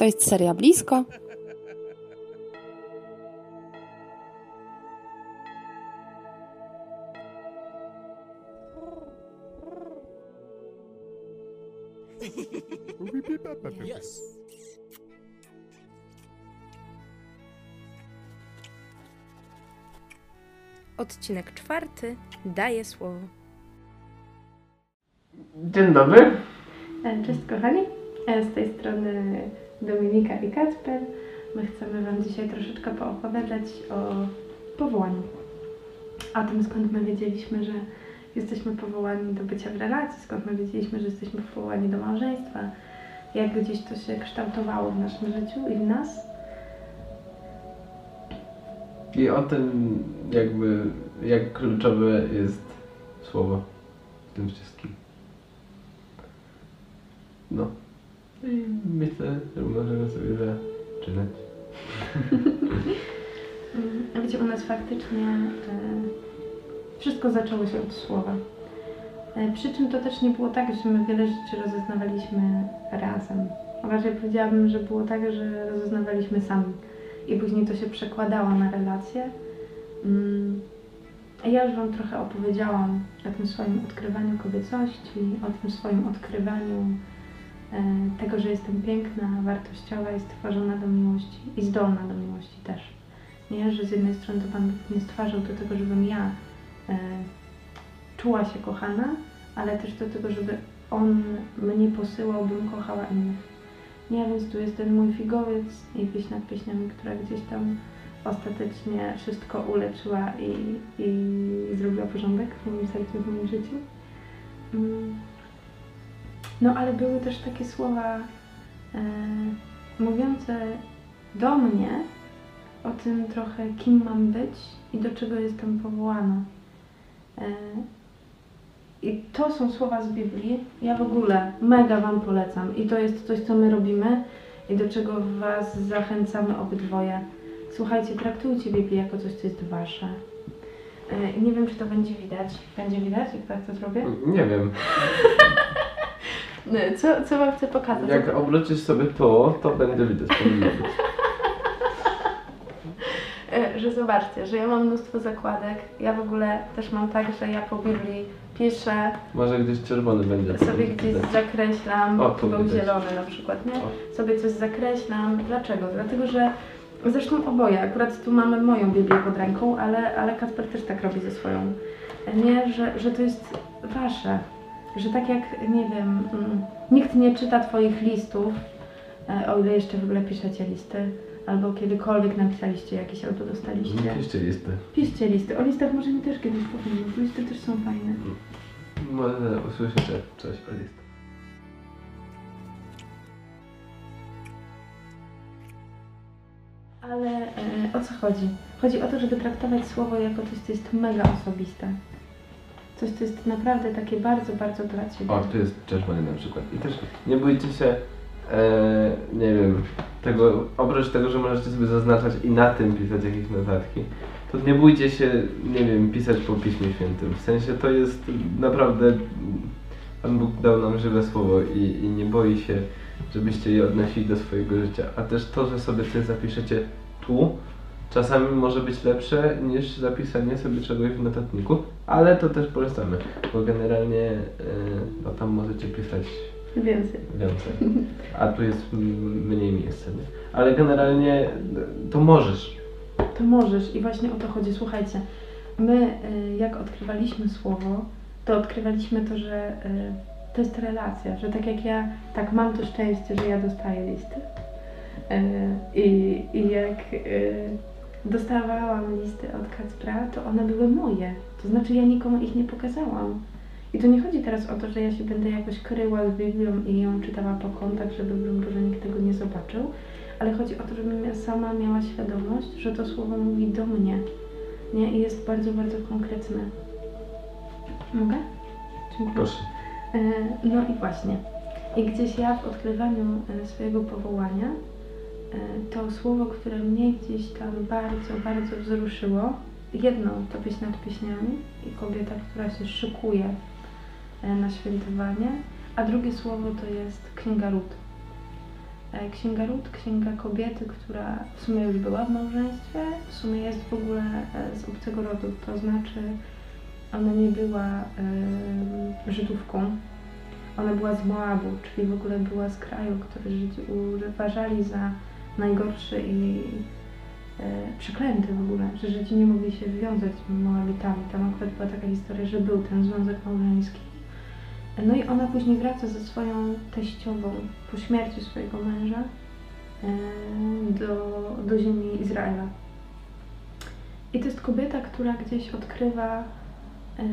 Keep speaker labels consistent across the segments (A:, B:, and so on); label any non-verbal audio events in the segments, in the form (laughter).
A: To jest seria blisko.
B: Yes.
C: Odcinek czwarty daje słowo.
D: Dzień dobry.
E: Cześć kochani, z tej strony Dominika i Kacper. My chcemy Wam dzisiaj troszeczkę poopowiadać o powołaniu. O tym skąd my wiedzieliśmy, że jesteśmy powołani do bycia w relacji, skąd my wiedzieliśmy, że jesteśmy powołani do małżeństwa, jak gdzieś to się kształtowało w naszym życiu i w nas.
D: I o tym jakby, jak kluczowe jest słowo w tym wszystkim. No. I myślę, że możemy sobie zaczynać. (laughs)
E: A Wiecie, u nas faktycznie e, wszystko zaczęło się od słowa. E, przy czym to też nie było tak, że my wiele rzeczy rozeznawaliśmy razem. Raczej powiedziałabym, że było tak, że rozeznawaliśmy sami i później to się przekładało na relacje. Mm, Ja już Wam trochę opowiedziałam o tym swoim odkrywaniu kobiecości, o tym swoim odkrywaniu tego, że jestem piękna, wartościowa i stworzona do miłości i zdolna do miłości też. Nie, że z jednej strony to Pan mnie stwarzał do tego, żebym ja e, czuła się kochana, ale też do tego, żeby On mnie posyłał, bym kochała innych. Nie, więc tu jest ten mój figowiec i pieśń nad pieśniami, która gdzieś tam ostatecznie wszystko uleczyła i, i zrobiła porządek w moim sercu, w moim życiu. Mm. No ale były też takie słowa e, mówiące do mnie o tym trochę, kim mam być i do czego jestem powołana. E, I to są słowa z Biblii. Ja w ogóle mega Wam polecam. I to jest coś, co my robimy i do czego Was zachęcamy obydwoje. Słuchajcie, traktujcie Biblię jako coś, co jest Wasze. E, nie wiem, czy to będzie widać. Będzie widać, jak tak to zrobię?
D: Nie wiem. (laughs)
E: Co, co Wam chcę pokazać?
D: Jak obrócisz sobie to, to będzie widać. (laughs)
E: E, że zobaczcie, że ja mam mnóstwo zakładek. Ja w ogóle też mam tak, że ja po Biblii piszę,
D: Może gdzieś czerwony będzie.
E: sobie gdzieś zakreślam,
D: O,
E: tu był
D: widać.
E: zielony na przykład, nie?
D: O.
E: Sobie coś zakreślam. Dlaczego? Dlatego, że zresztą oboje, akurat tu mamy moją Biblię pod ręką, ale, ale Kasper też tak robi ze swoją. Nie, że, że to jest wasze. Że tak jak, nie wiem, mm, nikt nie czyta twoich listów, e, o ile jeszcze w ogóle piszecie listy, albo kiedykolwiek napisaliście jakieś, albo dostaliście.
D: Piszcie listy.
E: Piszcie listy. O listach może mi też kiedyś powiem, bo listy też są fajne.
D: Może usłyszycie coś o listach.
E: Ale e, o co chodzi? Chodzi o to, żeby traktować słowo jako coś, co jest mega osobiste. Coś, co jest naprawdę takie bardzo, bardzo dla Ciebie.
D: O, tu jest czerwony na przykład. I też nie bójcie się, e, nie wiem, tego, oprócz tego, że możecie sobie zaznaczać i na tym pisać jakieś notatki, to nie bójcie się, nie wiem, pisać po Piśmie Świętym. W sensie to jest naprawdę, Pan Bóg dał nam żywe słowo i, i nie boi się, żebyście je odnosili do swojego życia. A też to, że sobie coś zapiszecie tu, czasami może być lepsze niż zapisanie sobie czegoś w notatniku, ale to też polecamy, bo generalnie e, no tam możecie pisać
E: Więcej.
D: więcej, (laughs) a tu jest mniej miejsca, nie? Ale generalnie e, to możesz.
E: To możesz i właśnie o to chodzi. Słuchajcie, my y, jak odkrywaliśmy słowo, to odkrywaliśmy to, że y, to jest relacja, że tak jak ja, tak mam to szczęście, że ja dostaję listy. I, i jak dostawałam listy od Kacpra, to one były moje. To znaczy ja nikomu ich nie pokazałam. I to nie chodzi teraz o to, że ja się będę jakoś kryła z Biblią i ją czytała po kątach, żeby broń Boże nikt tego nie zobaczył, ale chodzi o to, żebym ja sama miała świadomość, że to słowo mówi do mnie. Nie? I jest bardzo, bardzo konkretne. Mogę? Dziękuję.
D: Proszę.
E: E, No i właśnie. I gdzieś ja w odkrywaniu e, swojego powołania, to słowo, które mnie gdzieś tam bardzo, bardzo wzruszyło, jedno to pieśń nad pieśniami i kobieta, która się szykuje e, na świętowanie, a drugie słowo to jest Księga Rut. E, Księga Ród, księga kobiety, która w sumie już była w małżeństwie, w sumie jest w ogóle e, z obcego rodu, to znaczy ona nie była Żydówką, ona była z Moabu, czyli w ogóle była z kraju, który Żydzi uważali za najgorszy i e, przeklęty w ogóle, że Żydzi nie mogli się wiązać z Moabitami. Tam akurat była taka historia, że był ten związek małżeński. No i ona później wraca ze swoją teściową po śmierci swojego męża e, do, do ziemi Izraela. I to jest kobieta, która gdzieś odkrywa, e,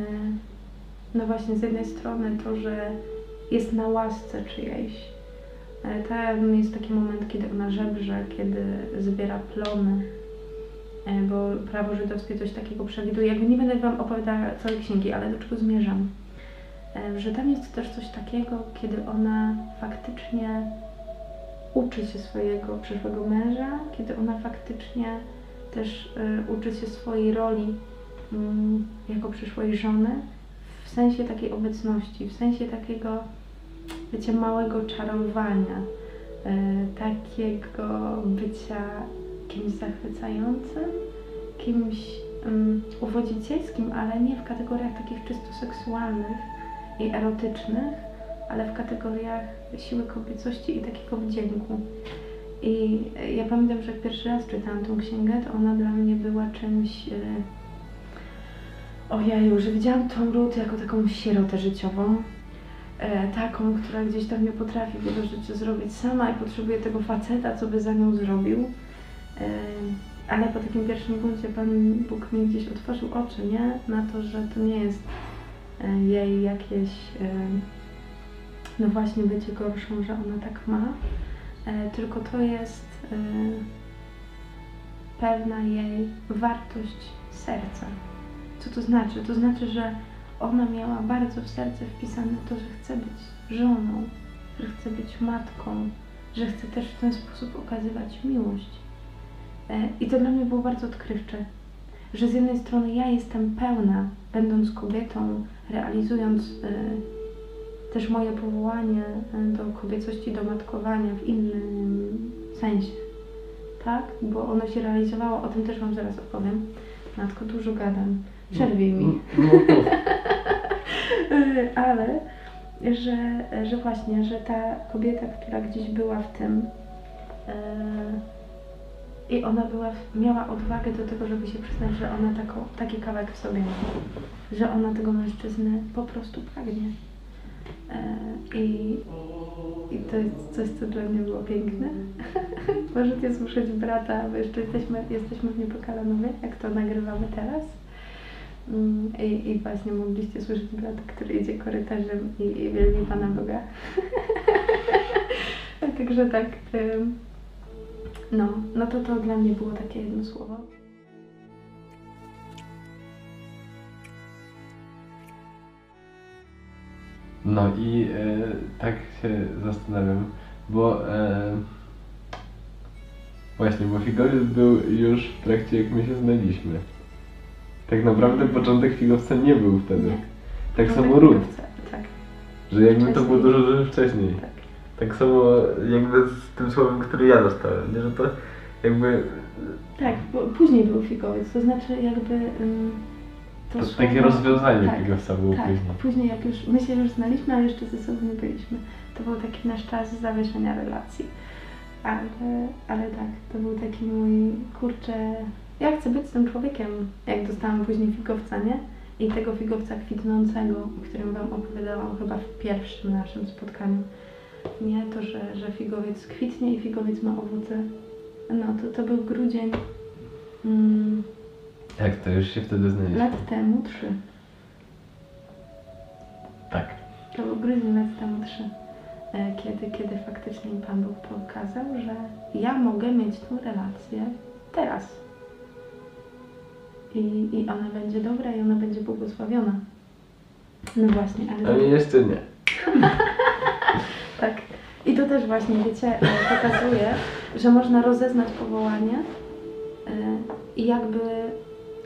E: no właśnie z jednej strony to, że jest na łasce czyjejś. E, Tam jest taki moment, kiedy ona żebrze, kiedy zbiera plony, e, bo prawo żydowskie coś takiego przewiduje. Jakby nie będę Wam opowiadała całej księgi, ale do czego zmierzam? E, Że tam jest też coś takiego, kiedy ona faktycznie uczy się swojego przyszłego męża, kiedy ona faktycznie też e, uczy się swojej roli mm, jako przyszłej żony, w sensie takiej obecności, w sensie takiego, wiecie, małego czarowania, e, takiego bycia kimś zachwycającym, kimś um, uwodzicielskim, ale nie w kategoriach takich czysto seksualnych i erotycznych, ale w kategoriach siły kobiecości i takiego wdzięku. I e, ja pamiętam, że jak pierwszy raz czytałam tą księgę, to ona dla mnie była czymś... E, Ojeju, że widziałam tą Ruth jako taką sierotę życiową, taką, która gdzieś tam nie potrafi wiele rzeczy zrobić sama i potrzebuje tego faceta, co by za nią zrobił. E, ale po takim pierwszym punkcie Pan Bóg mi gdzieś otworzył oczy, nie? Na to, że to nie jest e, jej jakieś, e, no właśnie, bycie gorszą, że ona tak ma, e, tylko to jest e, pewna jej wartość serca. Co to znaczy? To znaczy, że ona miała bardzo w serce wpisane to, że chce być żoną, że chce być matką, że chce też w ten sposób okazywać miłość. E, I to dla mnie było bardzo odkrywcze, że z jednej strony ja jestem pełna, będąc kobietą, realizując e, też moje powołanie e, do kobiecości, do matkowania w innym sensie, tak? Bo ono się realizowało, o tym też Wam zaraz opowiem. Matko, dużo gadam. Przerwij mi.
D: Mm, mów, mów. (laughs)
E: Ale, że, że właśnie, że ta kobieta, która gdzieś była w tym e, i ona była, miała odwagę do tego, żeby się przyznać, że ona taką, taki kawałek w sobie ma, że ona tego mężczyzny po prostu pragnie. E, I, I to jest coś, co dla mnie było piękne. (laughs) Możecie słyszeć brata, bo jeszcze jesteśmy, jesteśmy w Niepokalanowie, jak to nagrywamy teraz. Mm, I, I właśnie mogliście słyszeć brata, który idzie korytarzem i, i wielbi Pana Boga. (laughs) Także tak, no, no to to dla mnie było takie jedno słowo.
D: No i e, tak się zastanawiam, bo e, właśnie, bo Figowiec był już w trakcie jak my się znaliśmy. Tak naprawdę początek Figowca nie był wtedy. Tak
E: No,
D: samo Ród,
E: Tak,
D: że jakby to było dużo, dużo wcześniej.
E: tak.
D: Tak samo jakby z tym słowem, który ja dostałem, nie? Że to jakby
E: Tak, bo później był figowiec, to znaczy jakby ym, to
D: to
E: słowo-
D: takie rozwiązanie
E: tak,
D: Figowca było
E: Tak,
D: później.
E: później jak już, my się już znaliśmy, ale jeszcze ze sobą nie byliśmy. To był taki nasz czas zawieszenia relacji. Ale, ale tak, to był taki mój, kurczę, ja chcę być z tym człowiekiem, jak dostałam później figowca, nie? I tego figowca kwitnącego, o którym Wam opowiadałam chyba w pierwszym naszym spotkaniu. Nie, to, że, że figowiec kwitnie i figowiec ma owoce. No, to, to był grudzień mm,
D: Jak to już się wtedy znaliśmy?
E: lat temu, trzy.
D: Tak.
E: To był grudzień lat temu trzy, e, kiedy, kiedy faktycznie mi Pan Bóg pokazał, że ja mogę mieć tą relację teraz. I, I ona będzie dobra i ona będzie błogosławiona. No właśnie, ale...
D: A jeszcze nie. (laughs)
E: Tak. I to też właśnie, wiecie, e, pokazuje, że można rozeznać powołanie e, i jakby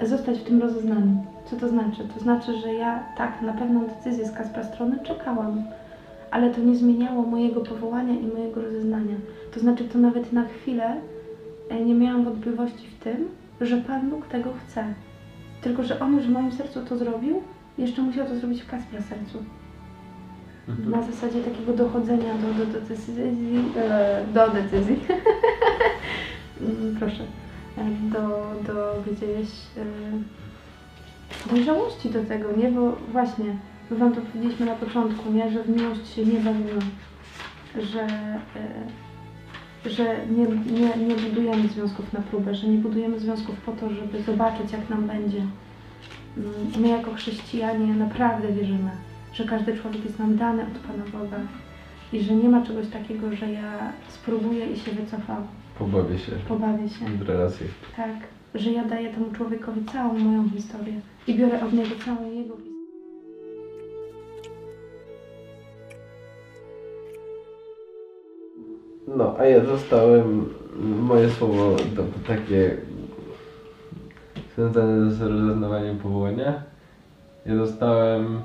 E: zostać w tym rozeznaniu. Co to znaczy? To znaczy, że ja tak na pewną decyzję z Kaspra strony czekałam, ale to nie zmieniało mojego powołania i mojego rozeznania. To znaczy, to nawet na chwilę e, nie miałam wątpliwości w tym, że Pan Bóg tego chce. Tylko, że On już w moim sercu to zrobił, jeszcze musiał to zrobić w Kaspra sercu. Na zasadzie takiego dochodzenia do, do, do decyzji, e, do decyzji, (laughs) Mm, proszę, E, do, do gdzieś e, dojrzałości do tego, nie? Bo właśnie, my Wam to powiedzieliśmy na początku, nie? Że w miłość się nie bawimy, że, że nie, nie, nie budujemy związków na próbę, że nie budujemy związków po to, żeby zobaczyć, jak nam będzie. Mm, My jako chrześcijanie naprawdę wierzymy, że każdy człowiek jest nam dany od Pana Boga i że nie ma czegoś takiego, że ja spróbuję i się wycofam,
D: Pobawię się
E: pobawię się.
D: w relacji.
E: Tak, że ja daję temu człowiekowi całą moją historię i biorę od niego całą jego historię.
D: No, a ja dostałem moje słowo to takie związane z rozeznawaniem powołania. Ja dostałem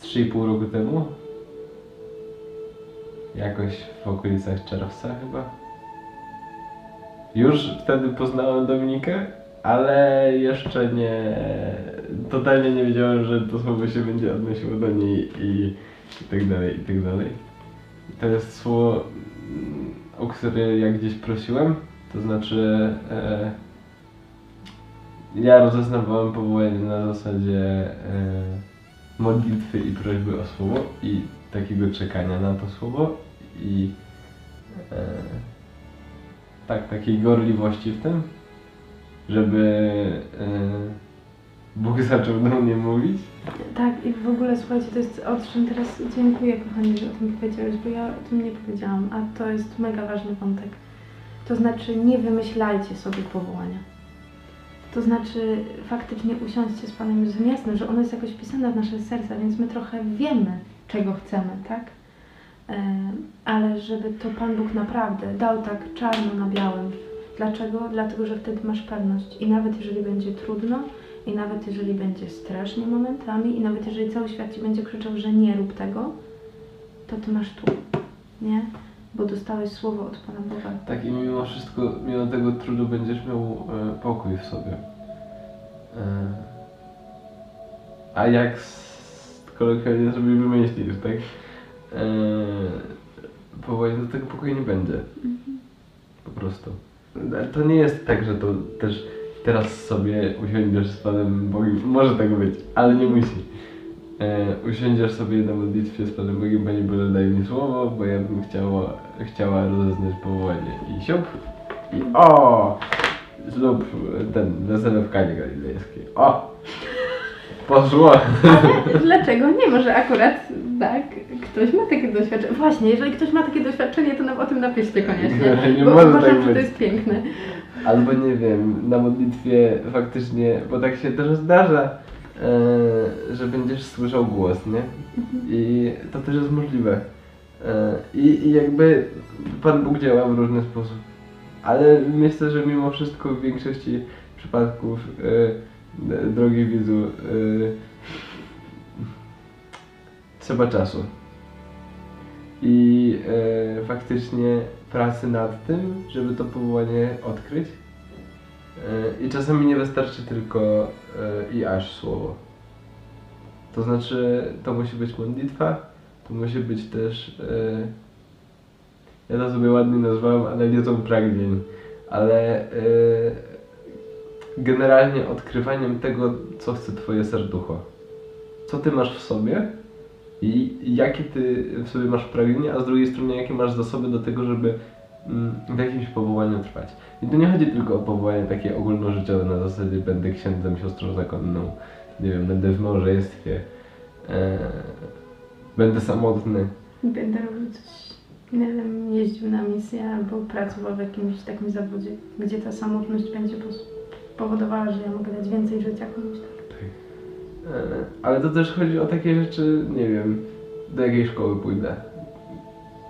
D: trzy pół roku temu. Jakoś w okolicach czerwca chyba. Już wtedy poznałem Dominikę, ale jeszcze nie. Totalnie nie wiedziałem, że to słowo się będzie odnosiło do niej i, i tak dalej, i tak dalej. To jest słowo, o które ja gdzieś prosiłem. To znaczy, e, ja rozeznawałem powołanie na zasadzie e, modlitwy i prośby o słowo i takiego czekania na to słowo i e, tak, takiej gorliwości w tym, żeby e, Bóg zaczął do mnie mówić.
E: Tak, i w ogóle słuchajcie, to jest o czym teraz dziękuję kochani, że o tym powiedziałeś, bo ja o tym nie powiedziałam, a to jest mega ważny wątek. To znaczy nie wymyślajcie sobie powołania. To znaczy faktycznie usiądźcie z Panem Jezusem. Jasne, że ono jest jakoś pisane w nasze serca, więc my trochę wiemy, czego chcemy, tak? E, Ale żeby to Pan Bóg naprawdę dał tak czarno na białym. Dlaczego? Dlatego, że wtedy masz pewność. I nawet jeżeli będzie trudno, i nawet jeżeli będzie strasznie momentami, i nawet jeżeli cały świat ci będzie krzyczał, że nie rób tego, to ty masz tu, nie? Bo dostałeś słowo od Pana Boga.
D: Tak i mimo wszystko, mimo tego trudu będziesz miał e, pokój w sobie. E, a jak kolokwialnie sobie wymyślisz, tak? E, powołanie do tego pokoju nie będzie. Po prostu. Ale To nie jest tak, że to też teraz sobie usiądziesz z Panem Bogiem. Może tak być, ale nie musi. E, usiądziesz sobie na modlitwie z Panem Bogiem, Panie Boże, daj mi słowo, bo ja bym chciała, chciała rozeznać powołanie. I siup. I o! Zrób ten, wesele w Kanie Galilejskiej. O! Poszło!
E: Ale dlaczego nie? Może akurat tak, ktoś ma takie doświadczenie. Właśnie, jeżeli ktoś ma takie doświadczenie, to nam o tym napiszcie koniecznie.
D: Nie
E: bo
D: może
E: uważam,
D: tak
E: że to jest piękne.
D: Albo nie wiem, na modlitwie faktycznie, bo tak się też zdarza, e, że będziesz słyszał głos, nie? I to też jest możliwe. E, i, I jakby Pan Bóg działa w różny sposób. Ale myślę, że mimo wszystko w większości przypadków, e, drogi widzu, e, trzeba czasu. I e, faktycznie pracy nad tym, żeby to powołanie odkryć. E, I czasami nie wystarczy tylko e, i aż słowo. To znaczy, to musi być modlitwa, to musi być też. E, ja to sobie ładnie nazwałem analizą pragnień, ale generalnie odkrywaniem tego, co chce Twoje serducho. Co Ty masz w sobie i jakie Ty w sobie masz pragnienia, a z drugiej strony jakie masz zasoby do tego, żeby mm, w jakimś powołaniu trwać. I tu nie chodzi tylko o powołanie takie ogólnożyciowe na zasadzie będę księdzem, siostrą zakonną, nie wiem, będę w małżeństwie, e, będę samotny.
E: Będę robił coś, nie wiem, jeździł na misję albo pracował w jakimś takim zawodzie, gdzie ta samotność będzie powodowała, że ja mogę dać więcej życia komuś.
D: E, ale to też chodzi o takie rzeczy, nie wiem, do jakiej szkoły pójdę,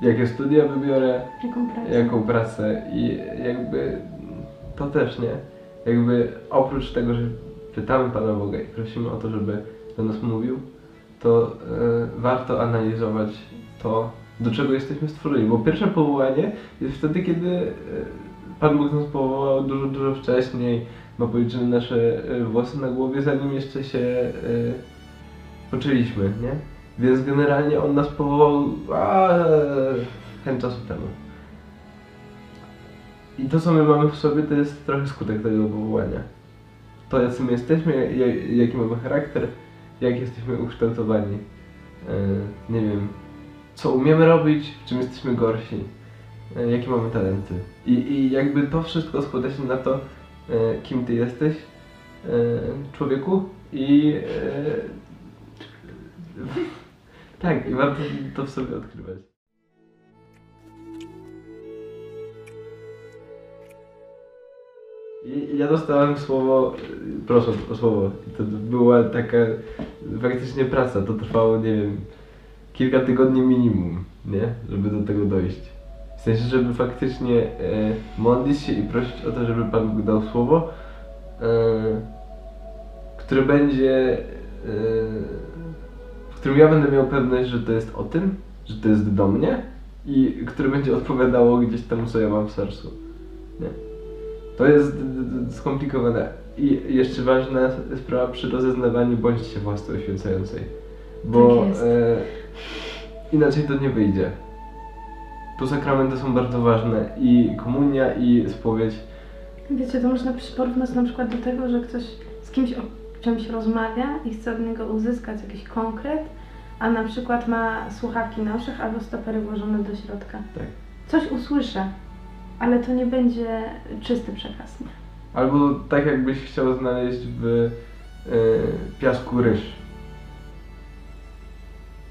D: jakie studia wybiorę,
E: Jaką pracę?
D: jaką pracę i jakby to też nie. Jakby oprócz tego, że pytamy Pana Boga i prosimy o to, żeby do nas mówił, to e, warto analizować to, do czego jesteśmy stworzeni. Bo pierwsze powołanie jest wtedy, kiedy e, Pan Bóg nas powołał dużo, dużo wcześniej, ma policzone nasze e, włosy na głowie, zanim jeszcze się e, poczęliśmy, nie? Więc generalnie On nas powołał a, chęć czasu temu. I to, co my mamy w sobie, to jest trochę skutek tego powołania. To, jacy my jesteśmy, ja- jaki mamy charakter, jak jesteśmy ukształtowani. E, nie wiem, co umiemy robić, w czym jesteśmy gorsi, jakie mamy talenty. I, I jakby to wszystko składa się na to, kim ty jesteś, e, człowieku i e, (laughs) tak, i warto to w sobie odkrywać. I ja dostałem słowo, proszę o słowo, to była taka faktycznie praca, to trwało, nie wiem, kilka tygodni minimum, nie, żeby do tego dojść. W sensie, żeby faktycznie e, modlić się i prosić o to, żeby Pan Bóg dał słowo, e, które będzie, e, w którym ja będę miał pewność, że to jest o tym, że to jest do mnie i które będzie odpowiadało gdzieś temu, co ja mam w sercu. Nie? To jest skomplikowane. I jeszcze ważna sprawa przy rozeznawaniu bądźcie własnej oświęcającej. Bo
E: Tak
D: e, inaczej to nie wyjdzie. Tu sakramenty są bardzo ważne i komunia i spowiedź.
E: Wiecie, to można porównać na przykład do tego, że ktoś z kimś o czymś rozmawia i chce od niego uzyskać jakiś konkret, a na przykład ma słuchawki na uszach albo stopery włożone do środka.
D: Tak.
E: Coś usłyszę, ale to nie będzie czysty przekaz. nie?
D: Albo tak jakbyś chciał znaleźć w e, piasku ryż.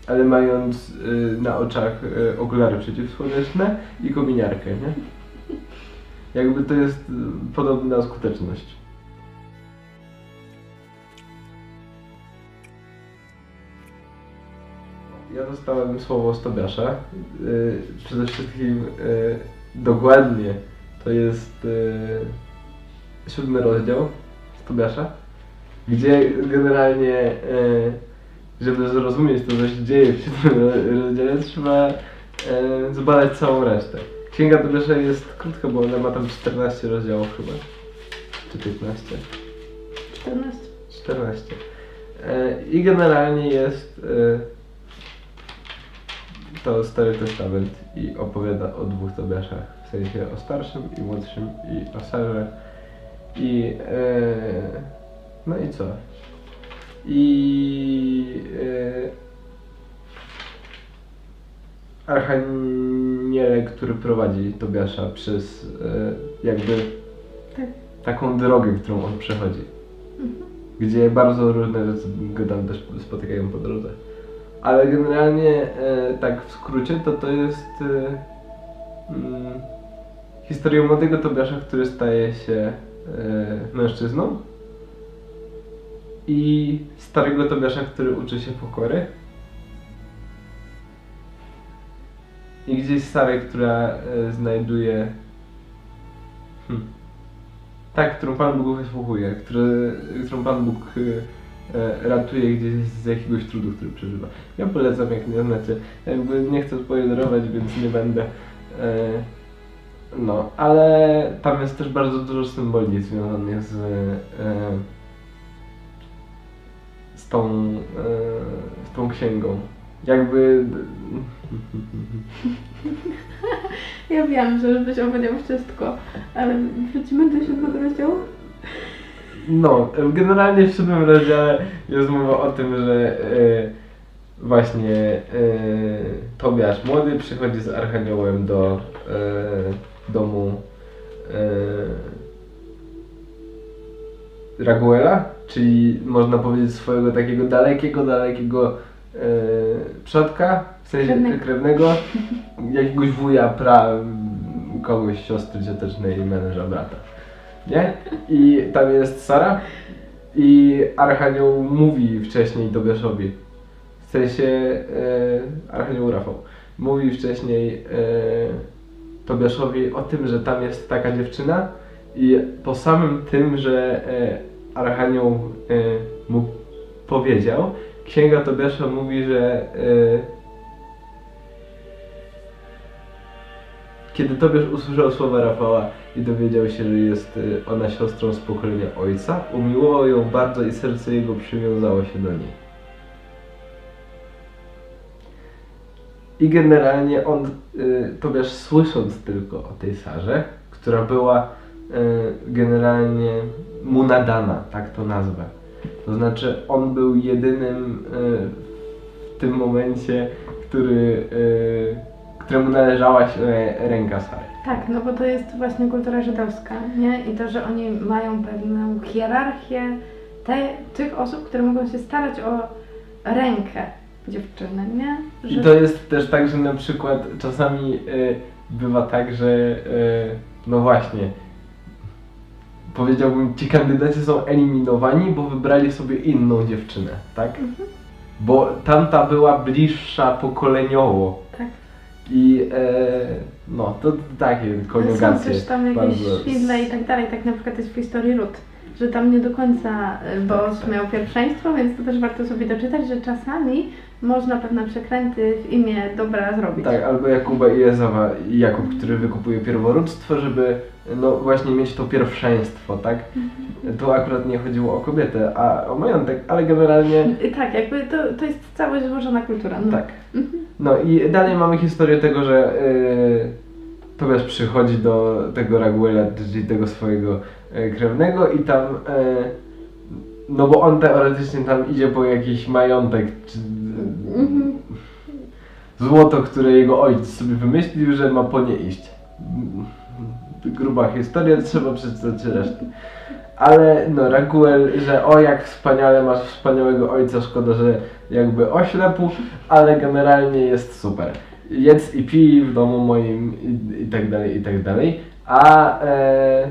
D: Ale mając e, na oczach e, okulary przeciwsłoneczne i kominiarkę, nie? Jakby to jest e, podobna skuteczność. Ja dostałem słowo z Tobiasza. Yy, przede wszystkim yy, dokładnie to jest yy, siódmy rozdział z Tobiasza, gdzie generalnie, yy, żeby zrozumieć to, co się dzieje w ro- rozdziale, trzeba yy, zbadać całą resztę. Księga Tobiasza jest krótka, bo ona ma tam 14 rozdziałów chyba. Czy 15?
E: 14.
D: 14. E, I generalnie jest e, to Stary Testament i opowiada o dwóch Tobiaszach, w sensie o starszym i młodszym i o Sarze. I e, no i co? I e, Archaniele, który prowadzi Tobiasza przez e, jakby
E: Tak.
D: taką drogę, którą on przechodzi gdzie bardzo różne rzeczy go tam też spotykają po drodze. Ale generalnie, e, tak w skrócie, to to jest e, mm, historia młodego Tobiasza, który staje się e, mężczyzną i starego Tobiasza, który uczy się pokory. I gdzieś Sarę, która e, znajduje hmm, tak, którą Pan Bóg wysłuchuje, który, którą Pan Bóg y, e, ratuje gdzieś z jakiegoś trudu, który przeżywa. Ja polecam, jak nie znacie. Jakby nie chcę spoilerować, więc nie będę. E, no, ale tam jest też bardzo dużo symboli związanych z, e, z, tą, e, z tą księgą. Jakby. (laughs)
E: Ja wiem, że już byś opowiedział wszystko, ale wrócimy do siódmego rozdziału?
D: No, generalnie w siódmym rozdziale jest mowa o tym, że e, właśnie e, Tobiasz młody przychodzi z Archaniołem do domu Raguela, czyli można powiedzieć swojego takiego dalekiego, dalekiego e, przodka, w sensie
E: Krewnego.
D: krewnego, jakiegoś wuja, pra, kogoś, siostry ciotecznej, męża, brata. Nie? I tam jest Sara i Archanioł mówi wcześniej Tobiaszowi, w sensie e, Archanioł Rafał, mówi wcześniej e, Tobiaszowi o tym, że tam jest taka dziewczyna i po samym tym, że e, Archanioł y, mu powiedział, Księga Tobiasza mówi, że y, kiedy Tobiasz usłyszał słowa Rafała i dowiedział się, że jest y, ona siostrą z pokolenia ojca, umiłował ją bardzo i serce jego przywiązało się do niej. I generalnie on, y, Tobiasz słysząc tylko o tej Sarze, która była generalnie mu nadana, tak to nazwę. To znaczy on był jedynym y, w tym momencie, który, y, któremu należała się ręka Sary.
E: Tak, no bo to jest właśnie kultura żydowska, nie? I to, że oni mają pewną hierarchię te, tych osób, które mogą się starać o rękę dziewczyny, nie?
D: I to jest też tak, że na przykład czasami y, bywa tak, że y, no właśnie powiedziałbym ci kandydaci są eliminowani, bo wybrali sobie inną dziewczynę, tak?
E: Mhm.
D: Bo tamta była bliższa pokoleniowo.
E: Tak.
D: I e, no, to takie
E: Są
D: koniugacje.
E: też tam jakieś
D: bardzo-
E: szwindle i tak dalej, tak na przykład jest w historii Rut, że tam nie do końca Boaz
D: Tak, tak.
E: miał pierwszeństwo, więc to też warto sobie doczytać, że czasami można pewne przekręty w imię dobra zrobić.
D: Tak, albo Jakuba i Jakub, który wykupuje pierworództwo, żeby no właśnie mieć to pierwszeństwo, tak?
E: Mhm.
D: Tu akurat nie chodziło o kobietę, a o majątek, ale generalnie
E: tak, jakby to, to jest całość złożona kultura. No.
D: tak. No i dalej mamy historię tego, że yy, Tobiasz przychodzi do tego Raguela, czyli tego swojego yy, krewnego i tam yy, no bo on teoretycznie tam idzie po jakiś majątek, czy
E: Mhm.
D: złoto, które jego ojciec sobie wymyślił, że ma po nie iść. Gruba historia, trzeba przeczytać resztę. Ale no, Raguel, że o jak wspaniale masz wspaniałego ojca, szkoda, że jakby oślepł, ale generalnie jest super. Jedz i pij w domu moim i, i tak dalej, i tak dalej. A e,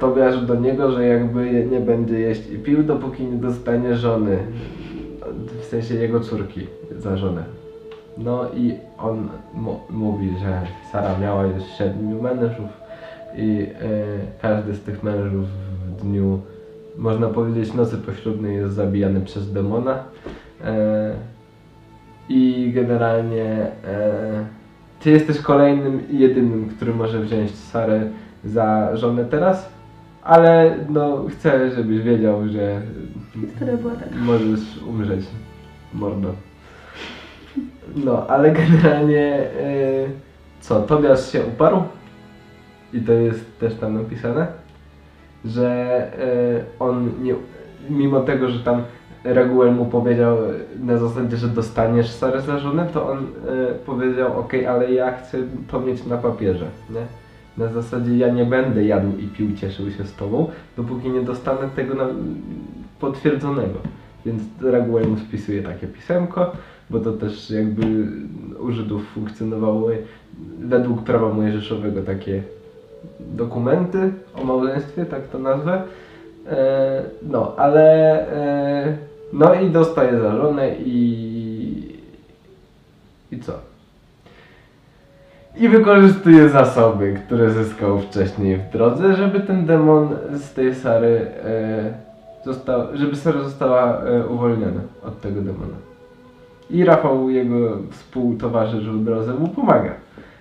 D: Tobiasz do niego, że jakby nie będzie jeść i pił, dopóki nie dostanie żony. W sensie jego córki za żonę. No i on mówi, że Sara miała już siedmiu mężów i e, każdy z tych mężów w dniu, można powiedzieć, nocy poślubnej jest zabijany przez demona. E, I generalnie e, ty jesteś kolejnym i jedynym, który może wziąć Sarę za żonę teraz, ale no chcę, żebyś wiedział, że
E: Historia była taka.
D: możesz umrzeć, mordo. No, ale generalnie e, co, Tobiasz się uparł i to jest też tam napisane, że e, on nie, mimo tego, że tam Raguel mu powiedział na zasadzie, że dostaniesz Sarę za żonę, to on e, powiedział, ok, ale ja chcę to mieć na papierze, nie? Na zasadzie ja nie będę jadł i pił, cieszył się z tobą, dopóki nie dostanę tego na, potwierdzonego. Więc Raguel mu spisuje takie pisemko, bo to też jakby u Żydów funkcjonowały według prawa mojżeszowego takie dokumenty o małżeństwie, tak to nazwę. E, no, ale e, no i dostaje za żonę i i co? I wykorzystuje zasoby, które zyskał wcześniej w drodze, żeby ten demon z tej Sary e, został, żeby Sara została e, uwolniona od tego demona. I Rafał, jego współtowarzysz w drodze, mu pomaga.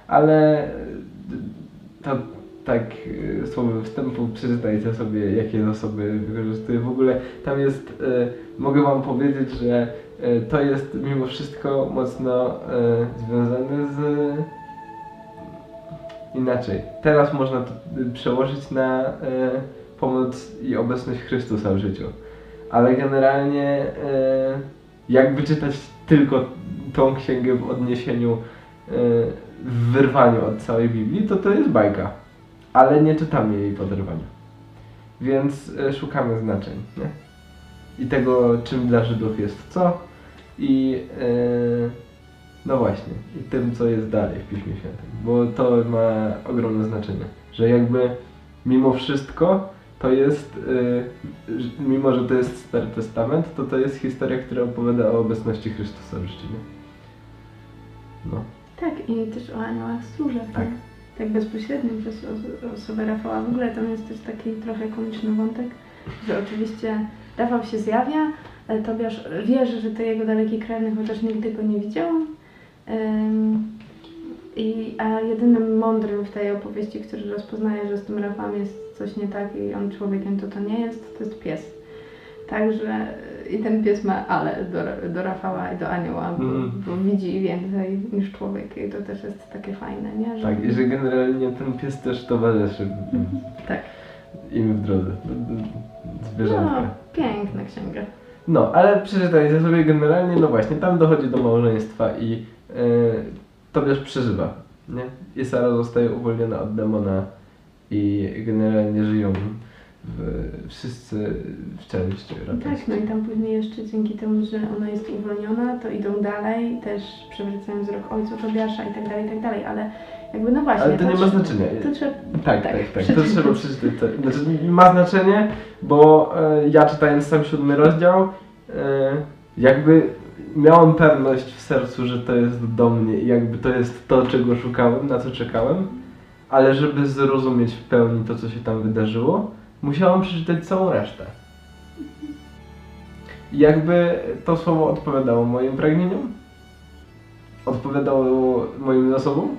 D: Ale e, to tak e, słowem wstępu przeczytajcie sobie, jakie zasoby wykorzystuje. W ogóle tam jest, e, mogę wam powiedzieć, że e, to jest mimo wszystko mocno związane z inaczej. Teraz można to przełożyć na pomoc i obecność Chrystusa w życiu. Ale generalnie e, jakby czytać tylko tą księgę w odniesieniu, w wyrwaniu od całej Biblii, to to jest bajka. Ale nie czytamy jej w oderwaniu. Więc e, szukamy znaczeń, nie? I tego, czym dla Żydów jest co i e, no właśnie, i tym, co jest dalej w Piśmie Świętym, bo to ma ogromne znaczenie, że jakby mimo wszystko to jest, y, ż- mimo że to jest Stary Testament, to to jest historia, która opowiada o obecności Chrystusa w życiu, nie? No,
E: Tak, i też o aniołach służeb.
D: Tak.
E: Tak bezpośrednio przez os- osobę Rafała. W ogóle tam jest też taki trochę komiczny wątek, że oczywiście Rafał się zjawia, ale Tobiasz wierzy, że to jego daleki krewny, chociaż nigdy go nie widział. I, a jedynym mądrym w tej opowieści, który rozpoznaje, że z tym Rafałem jest coś nie tak i on człowiekiem to to nie jest, to jest pies. Także i ten pies ma ale do, do Rafała i do Anioła, bo,
D: Mhm.
E: bo widzi więcej niż człowiek i to też jest takie fajne, nie? Że,
D: Tak, i że generalnie ten pies też towarzyszy
E: Tak.
D: im w drodze. Zwierzątka.
E: No, piękna księga.
D: No, ale przeczytajcie sobie generalnie, no właśnie, tam dochodzi do małżeństwa i yy, Tobiasz przeżywa, nie? I Sara zostaje uwolniona od demona i generalnie żyją wszyscy w szczęściu i radości.
E: Tak, no i tam później jeszcze dzięki temu, że ona jest uwolniona, to idą dalej, też przewracają wzrok ojcu Tobiasza i tak dalej, i tak dalej, ale jakby no właśnie.
D: Ale to nie ma znaczenia.
E: To trzeba,
D: Tak,
E: Tak,
D: tak, tak. To trzeba przeczytać. To, znaczy, ma znaczenie, bo e, ja czytając sam siódmy rozdział, e, jakby miałem pewność w sercu, że to jest do mnie i jakby to jest to, czego szukałem, na co czekałem, ale żeby zrozumieć w pełni to, co się tam wydarzyło, musiałem przeczytać całą resztę. Jakby to słowo odpowiadało moim pragnieniom, odpowiadało moim zasobom,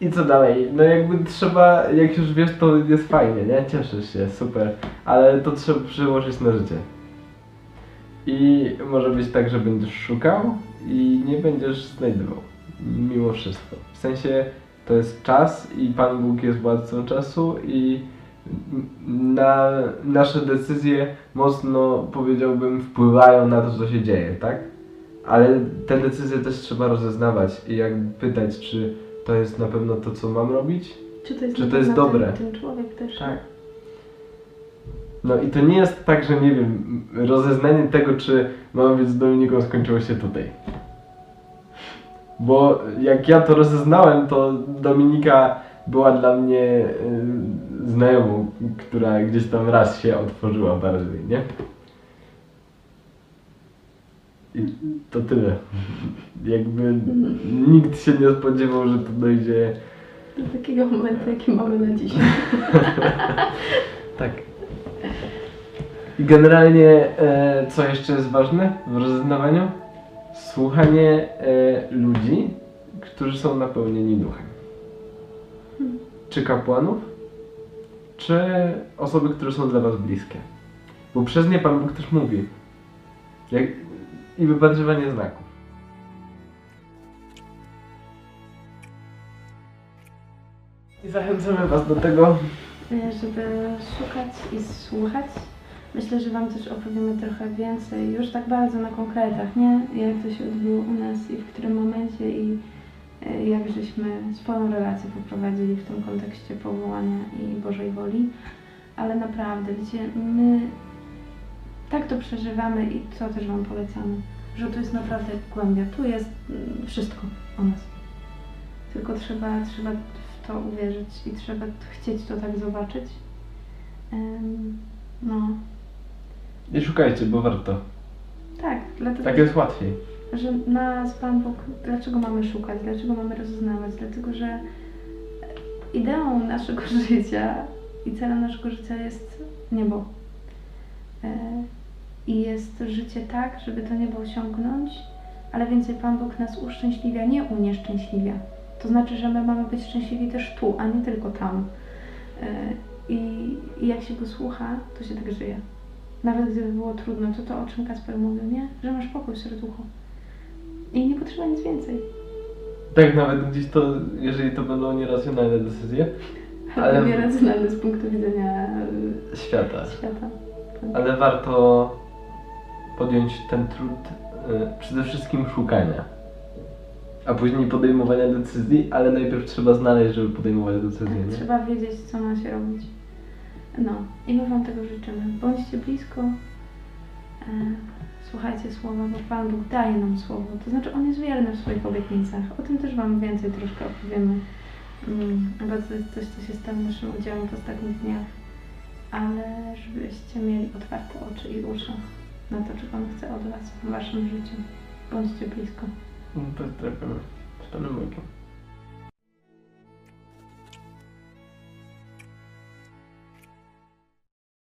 D: I co dalej? No jakby trzeba, jak już wiesz, to jest fajnie, nie? Cieszysz się, super, ale to trzeba przełożyć na życie. I może być tak, że będziesz szukał i nie będziesz znajdował. Mimo wszystko. W sensie to jest czas i Pan Bóg jest władcą czasu i na nasze decyzje mocno powiedziałbym wpływają na to, co się dzieje, tak? Ale te decyzje też trzeba rozeznawać i jakby pytać, czy to jest na pewno to, co mam robić?
E: czy to jest,
D: Czy to jest dobre?
E: Ten, ten człowiek też.
D: Tak. No i to nie jest tak, że nie wiem, rozeznanie tego, czy mam być z Dominiką skończyło się tutaj. Bo jak ja to rozeznałem, to Dominika była dla mnie y, znajomą, która gdzieś tam raz się otworzyła bardziej, nie? I to tyle. Jakby nikt się nie spodziewał, że to dojdzie
E: Do takiego momentu, jaki mamy na dzisiaj. (laughs)
D: Tak. I generalnie, e, co jeszcze jest ważne w rozeznawaniu? Słuchanie e, ludzi, którzy są napełnieni duchem. Czy kapłanów, czy osoby, które są dla Was bliskie. Bo przez nie Pan Bóg też mówi. Jak, I wypatrywanie znaków. I zachęcamy Was do tego,
E: E, żeby szukać i słuchać. Myślę, że Wam też opowiemy trochę więcej, już tak bardzo na konkretach, nie? Jak to się odbyło u nas i w którym momencie i e, jak żeśmy swoją relację poprowadzili w tym kontekście powołania i Bożej woli. Ale naprawdę, wiecie, my tak to przeżywamy i co też Wam polecamy, że tu jest naprawdę głębia, tu jest mm, wszystko o nas. Tylko trzeba, trzeba w to uwierzyć i trzeba chcieć to tak zobaczyć. No,
D: i szukajcie, bo warto.
E: tak, dlatego,
D: Tak jest łatwiej.
E: że nas Pan Bóg, dlaczego mamy szukać, dlaczego mamy rozeznawać? Dlatego, że ideą naszego (laughs) życia i celem naszego życia jest niebo. E, I jest życie tak, żeby to niebo osiągnąć, ale więcej Pan Bóg nas uszczęśliwia, nie unieszczęśliwia. To znaczy, że my mamy być szczęśliwi też tu, a nie tylko tam. E, I, I jak się go słucha, to się tak żyje. Nawet gdyby było trudno, to to o czym Kasper mówił, nie? Że masz pokój w serduchu. I nie potrzeba nic więcej.
D: Tak, nawet gdzieś to, jeżeli to będą nieracjonalne decyzje (laughs) Ale-
E: nieracjonalne z punktu widzenia y,
D: świata,
E: świata.
D: ale warto podjąć ten trud y, przede wszystkim szukania, a później podejmowania decyzji, ale najpierw trzeba znaleźć, żeby podejmować decyzje, nie?
E: trzeba wiedzieć, co ma się robić. No, i my Wam tego życzymy. Bądźcie blisko, e, słuchajcie słowa, bo Pan Bóg daje nam słowo. To znaczy, On jest wierny w swoich obietnicach. O tym też Wam więcej troszkę opowiemy. Mm, bo to jest coś, co się stało naszym udziałem w ostatnich dniach. Ale żebyście mieli otwarte oczy i uszy na to, czego On chce od Was w Waszym życiu. Bądźcie blisko.
D: No to trafiamy z Panem Bogiem.